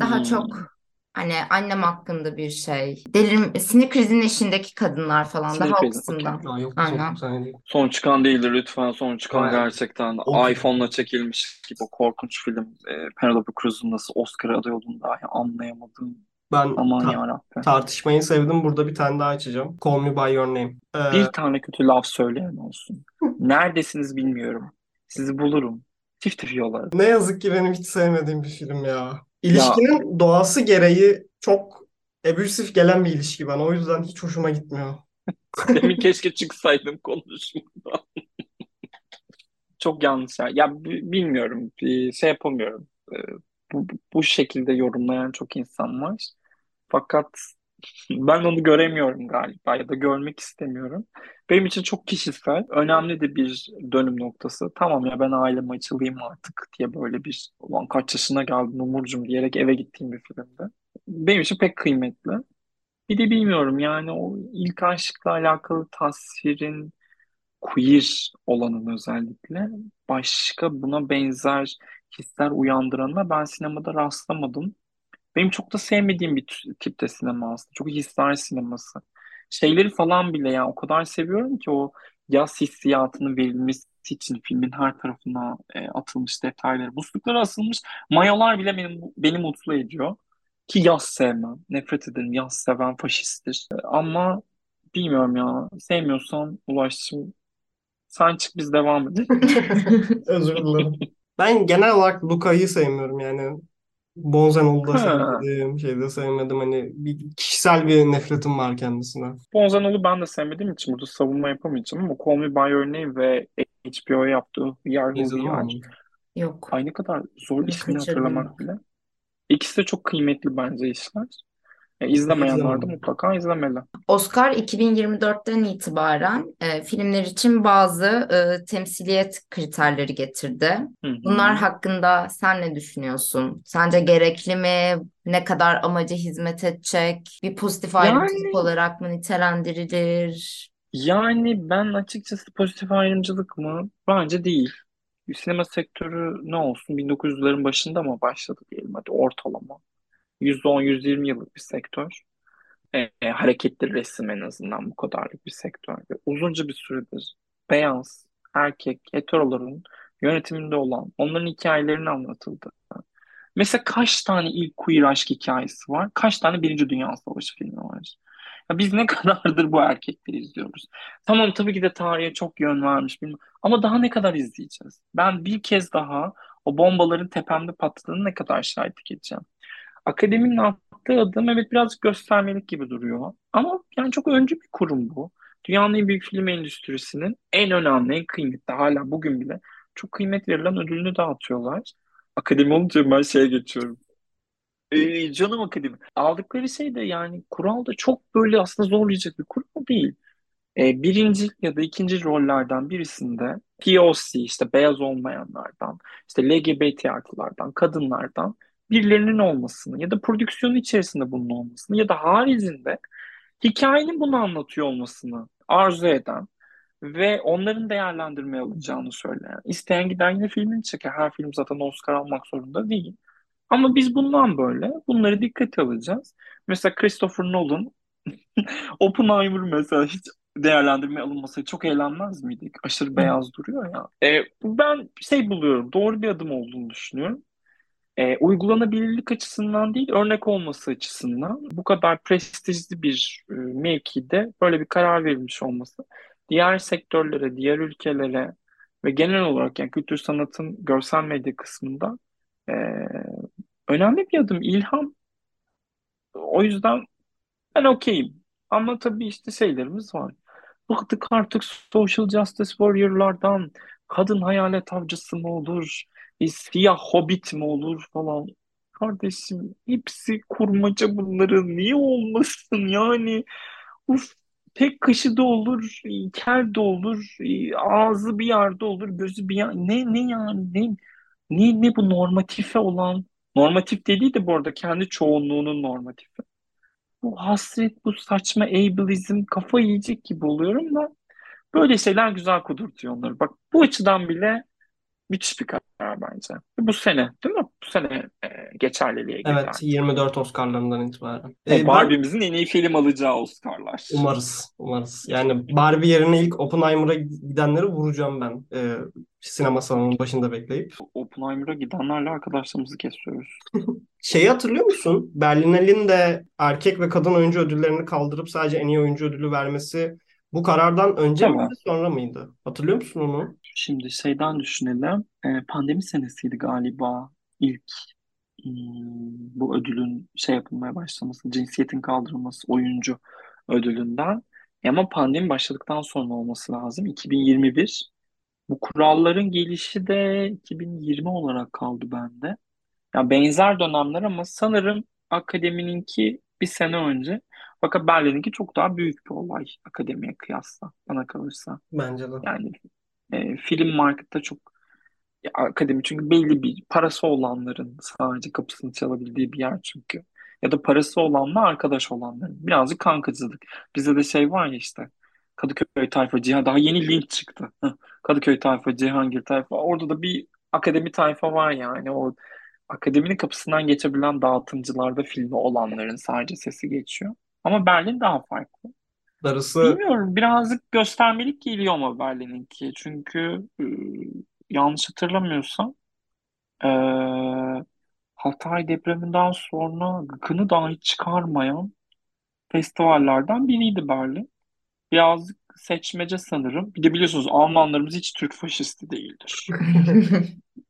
Speaker 2: Daha
Speaker 3: Hmm.
Speaker 2: çok hani annem hakkında bir şey. Delir, sinir krizinin eşindeki kadınlar falan
Speaker 3: Sinir
Speaker 2: daha o
Speaker 3: krizi, okey.
Speaker 2: kısımdan.
Speaker 1: Aa, yok
Speaker 2: Aynen.
Speaker 1: çok.
Speaker 3: Son çıkan değildir lütfen. Son çıkan
Speaker 1: Aynen.
Speaker 3: gerçekten
Speaker 1: O
Speaker 3: iPhone'la çekilmiş gibi o korkunç film. E, Penelope Cruz'un nasıl Oscar'a aday olduğunu dahi anlayamadım.
Speaker 1: Ben
Speaker 3: Aman
Speaker 1: ta-
Speaker 3: yarabbim.
Speaker 1: tartışmayı sevdim. Burada bir tane daha açacağım. Call Me By Your Name. Ee,
Speaker 3: Bir tane kötü laf söyleyen olsun. Neredesiniz bilmiyorum. Sizi bulurum. Tif tif yollarım.
Speaker 1: ne yazık ki benim hiç sevmediğim bir film ya. İlişkinin doğası gereği çok ebürsif gelen bir ilişki bana. O yüzden hiç hoşuma gitmiyor.
Speaker 3: Demin keşke çıksaydım konuşmadan. Çok yanlış ya. Ya bi- bilmiyorum. Bir şey yapamıyorum. Ee, Bu, bu şekilde yorumlayan çok insan var. Fakat ben onu göremiyorum galiba ya da görmek istemiyorum. Benim için çok kişisel, önemli de bir dönüm noktası. Tamam ya ben aileme açılayım artık diye böyle bir ulan kaç yaşına geldin Umurcuğum diyerek eve gittiğim bir filmde. Benim için pek kıymetli. Bir de bilmiyorum yani o ilk aşkla alakalı tasvirin queer olanın özellikle başka buna benzer hisler uyandırana ben sinemada rastlamadım. Benim çok da sevmediğim bir tü- tipte sinema aslında. Çok hisler sineması. Şeyleri falan bile ya o kadar seviyorum ki o yaz hissiyatının verilmesi için filmin her tarafına e, atılmış detayları. Musluklara asılmış mayolar bile beni, beni mutlu ediyor. Ki yaz sevmem. Nefret ederim. Yaz seven faşisttir. E, Ama bilmiyorum ya. Sevmiyorsan Ulaş'cığım sen çık biz devam edelim.
Speaker 1: Özür dilerim. Ben genel olarak Luka'yı sevmiyorum yani. Bonzanoğlu'nu da
Speaker 3: Ha.
Speaker 1: sevmedim, şey de sevmedim. Hani bir kişisel bir nefretim var kendisine.
Speaker 3: Bonzanoğlu ben de sevmediğim için burada savunma yapamayacağım ama Call Me By Your Name ve HBO'ya yaptığı We Are Who.
Speaker 2: Yok.
Speaker 3: Ay ne kadar zor ismini hatırlamak bile. İkisi de çok kıymetli bence işler. E, izlemeyenler de mutlaka izlemeli.
Speaker 2: Oscar 2024'ten itibaren e, filmler için bazı e, temsiliyet kriterleri getirdi.
Speaker 3: Hı hı.
Speaker 2: Bunlar hakkında sen ne düşünüyorsun? Sence gerekli mi? Ne kadar amaca hizmet edecek? Bir pozitif ayrımcılık
Speaker 3: Yani
Speaker 2: olarak mı nitelendirilir?
Speaker 3: yani ben açıkçası pozitif ayrımcılık mı? Bence değil. Sinema sektörü ne olsun 1900'lerin başında mı başladı diyelim hadi ortalama. %10-120 yıllık bir sektör. E, e, hareketli resim en azından bu kadarlık bir sektör. Ve uzunca bir süredir beyaz, erkek, heteroların yönetiminde olan, onların hikayelerini anlatıldı. Mesela kaç tane ilk queer aşk hikayesi var? Kaç tane Birinci Dünya Savaşı filmi var? Ya biz ne kadardır bu erkekleri izliyoruz? Tamam tabii ki de tarihe çok yön vermiş bilmem. Ama daha ne kadar izleyeceğiz? Ben bir kez daha o bombaların tepemde patladığını ne kadar şahitlik edeceğim? Akademinin attığı adım evet birazcık göstermelik gibi duruyor. Ama yani çok öncü bir kurum bu. Dünyanın en büyük film endüstrisinin en önemli, en kıymetli hala bugün bile çok kıymet verilen ödülünü dağıtıyorlar. Akademi olunca ben şeye geçiyorum. Ee, canım akademi. Aldıkları şey de yani kural da çok böyle aslında zorlayacak bir kural değil. Ee, birinci ya da ikinci rollerden birisinde POC işte beyaz olmayanlardan, işte LGBT artılardan, kadınlardan birilerinin olmasını ya da prodüksiyonun içerisinde bunun olmasını ya da haricinde hikayenin bunu anlatıyor olmasını arzu eden ve onların değerlendirmeye alınacağını söyleyen. İsteyen gider yine filmini çeker. Her film zaten Oscar almak zorunda değil. Ama biz bundan böyle bunları dikkate alacağız. Mesela Christopher Nolan Oppenheimer mesela hiç değerlendirmeye alınmasaydı çok eğlenmez miydik? Aşırı beyaz duruyor ya. E, ben şey buluyorum, doğru bir adım olduğunu düşünüyorum. E, uygulanabilirlik açısından değil, örnek olması açısından bu kadar prestijli bir e, mevkide böyle bir karar verilmiş olması diğer sektörlere, diğer ülkelere ve genel olarak yani kültür sanatın görsel medya kısmında e, önemli bir adım, ilham. O yüzden ben okeyim. Ama tabii işte şeylerimiz var. Bıktık artık social justice warrior'lardan. Kadın hayalet avcısı mı olur? E, siyah hobbit mi olur falan. Kardeşim hepsi kurmaca bunların. Niye olmasın yani? Uf, tek kaşı da olur, kel de olur, e, ağzı bir yerde olur, gözü bir yer. Ne ne yani ne ne ne bu normatife olan normatif dediği de bu arada kendi çoğunluğunun normatifi. Bu hasret, bu saçma ableizm kafa yiyecek gibi oluyorum da böyle şeyler güzel kudurtuyor onları. Bak bu açıdan bile müthiş bir karar bence. Bu sene değil mi? Bu sene e, geçerliliğe
Speaker 1: Evet,
Speaker 3: girer.
Speaker 1: 24 Oscar'larından itibaren. Ee,
Speaker 3: Barbie'mizin en iyi film alacağı Oscar'lar.
Speaker 1: umarız, umarız. Yani Barbie yerine ilk Oppenheimer'a gidenleri vuracağım ben. Ee, sinema salonunun başında bekleyip.
Speaker 3: Oppenheimer'a gidenlerle arkadaşlarımızı kesiyoruz.
Speaker 1: Şeyi hatırlıyor musun? Berlinale'nin de erkek ve kadın oyuncu ödüllerini kaldırıp sadece en iyi oyuncu ödülü vermesi bu karardan önce
Speaker 3: Tamam.
Speaker 1: miydi, sonra mıydı? Hatırlıyor musun onu?
Speaker 3: Şimdi şeyden düşünelim. E, pandemi senesiydi galiba ilk hmm, bu ödülün şey yapılmaya başlaması, cinsiyetin kaldırılması oyuncu ödülünden. E ama pandemi başladıktan sonra olması lazım. 2021. Bu kuralların gelişi de 2020 olarak kaldı bende. Ya benzer dönemler ama sanırım akademininki bir sene önce. Fakat Berlin'inki çok daha büyük bir olay akademiye kıyasla bana kalırsa.
Speaker 1: Bence de.
Speaker 3: Yani e, film markette çok ya, akademi çünkü belli bir parası olanların sadece kapısını çalabildiği bir yer çünkü. Ya da parası olanla arkadaş olanların. Birazcık kankacılık. Bizde de şey var ya işte Kadıköy tayfa, Cihan daha yeni link çıktı. Kadıköy tayfa, Cihangir tayfa. Orada da bir akademi tayfa var yani. O akademinin kapısından geçebilen dağıtımcılarda filmi olanların sadece sesi geçiyor. Ama Berlin daha farklı.
Speaker 1: Darısı
Speaker 3: Bilmiyorum birazcık göstermelik geliyor ama Berlin'inki. Çünkü e, yanlış hatırlamıyorsam e, Hatay depreminden sonra gıkını dahi çıkarmayan festivallerden biriydi Berlin. Birazcık seçmece sanırım. Bir de biliyorsunuz Almanlarımız hiç Türk faşisti değildir.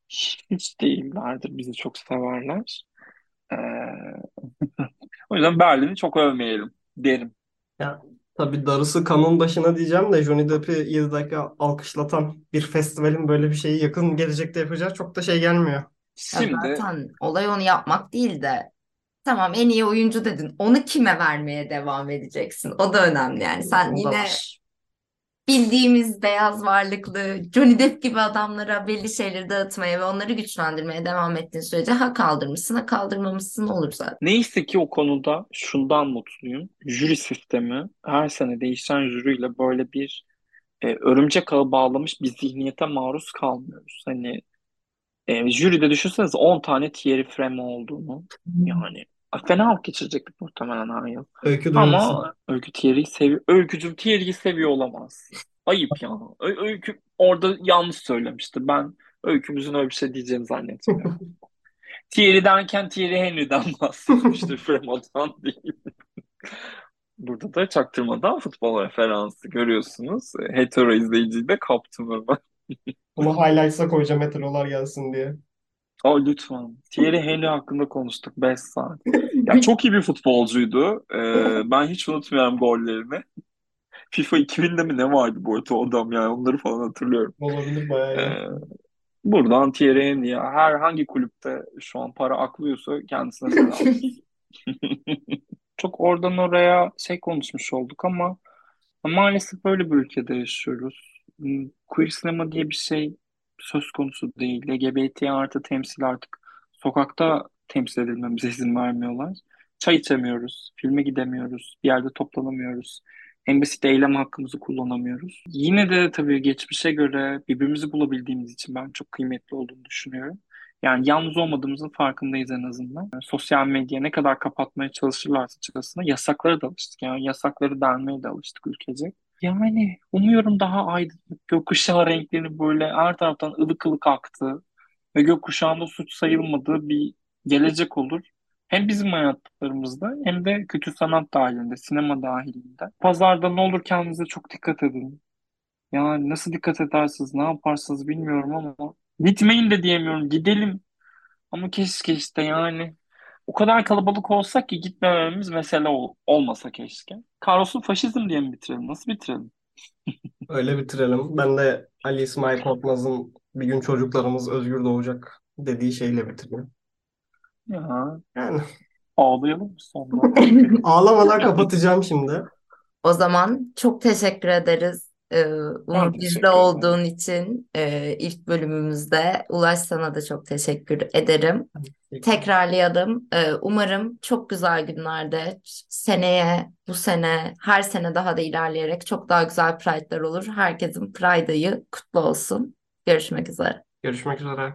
Speaker 3: Hiç değillerdir. Bizi çok severler. E, o yüzden Berlin'i çok övmeyelim derim.
Speaker 1: ya tabii darısı kanın başına diyeceğim de Johnny Depp'i 7 dakika alkışlatan bir festivalin böyle bir şeyi yakın gelecekte yapacağı çok da şey gelmiyor.
Speaker 2: Ya
Speaker 3: Şimdi
Speaker 2: zaten olay onu yapmak değil de Tamam en iyi oyuncu dedin. Onu kime vermeye devam edeceksin? O da önemli yani. Sen
Speaker 1: O da
Speaker 2: yine
Speaker 1: var.
Speaker 2: Bildiğimiz beyaz varlıklı Johnny Depp gibi adamlara belli şeyleri dağıtmaya ve onları güçlendirmeye devam ettiğin sürece ha kaldırmışsın ha kaldırmamışsın olur zaten.
Speaker 3: Neyse ki o konuda şundan mutluyum. Jüri sistemi her sene değişen jüriyle böyle bir e, örümcek ağı bağlamış bir zihniyete maruz kalmıyoruz. Hani e, jüride düşünsenize 10 tane Thierry Freme olduğunu yani fena vakit geçirecektik muhtemelen her yıl.
Speaker 1: Öykü.
Speaker 3: Ama Öykü Thierry'yi seviyor. Öykücüm Thierry'yi seviyor olamaz. Ayıp ya. Ö- Öykü orada yanlış söylemişti. Ben Öykümüzün öyle bir şey diyeceğini zannetmiyorum. Thierry derken Thierry Henry'den bahsetmiştir Fremo'dan değil. Burada da çaktırmadan futbol referansı görüyorsunuz. Hetero izleyiciyi de kaptım hemen.
Speaker 1: Bunu highlights'a koyacağım heterolar gelsin diye.
Speaker 3: Aa, lütfen. Thierry Henry hakkında konuştuk 5 saat. Ya çok iyi bir futbolcuydu. Ee, ben hiç unutmuyorum gollerini. FIFA 2000'de mi ne vardı bu arada o adam yani onları falan hatırlıyorum.
Speaker 1: Olabilir bayağı
Speaker 3: Ee, buradan Thierry Henry'e herhangi kulüpte şu an para aklıyorsa kendisine selam. Çok oradan oraya şey konuşmuş olduk ama maalesef böyle bir ülkede yaşıyoruz. Hmm, Queer sinema diye bir şey söz konusu değil. LGBT artı temsil artık sokakta temsil edilmemize izin vermiyorlar. Çay içemiyoruz, filme gidemiyoruz, bir yerde toplanamıyoruz. En basit eylem hakkımızı kullanamıyoruz. Yine de tabii geçmişe göre birbirimizi bulabildiğimiz için ben çok kıymetli olduğunu düşünüyorum. Yani yalnız olmadığımızın farkındayız en azından. Yani sosyal medya ne kadar kapatmaya çalışırlarsa çıkasına yasaklara da alıştık. Yani yasakları delmeye de alıştık ülkecek. Yani umuyorum daha aydınlık gökkuşağı renklerini böyle her taraftan ılık ılık aktı ve gökkuşağında suç sayılmadığı bir gelecek olur. Hem bizim hayatlarımızda hem de kötü sanat dahilinde, sinema dahilinde. Pazarda ne olur kendinize çok dikkat edin. Yani nasıl dikkat edersiniz, ne yaparsınız bilmiyorum ama gitmeyin de diyemiyorum, gidelim. Ama keşke işte yani o kadar kalabalık olsak ki gitmememiz mesele ol- olmasa keşke. Kahrolsun faşizm diye mi bitirelim? Nasıl bitirelim?
Speaker 1: Öyle bitirelim. Ben de Ali İsmail Korkmaz'ın bir gün çocuklarımız özgür doğacak dediği şeyle bitireyim.
Speaker 3: Ya
Speaker 1: Yani
Speaker 3: ağlayalım mı sonunda?
Speaker 1: ağlamadan kapatacağım şimdi.
Speaker 2: O zaman çok teşekkür ederiz. Ee,
Speaker 3: Ben teşekkür
Speaker 2: bizde olduğun için e, ilk bölümümüzde. Ulaş sana da çok teşekkür ederim. Tekrarlayalım. Ee, umarım çok güzel günlerde seneye, bu sene, her sene daha da ilerleyerek çok daha güzel Pride'lar olur. Herkesin Pride ayı kutlu olsun. Görüşmek üzere.
Speaker 1: Görüşmek üzere.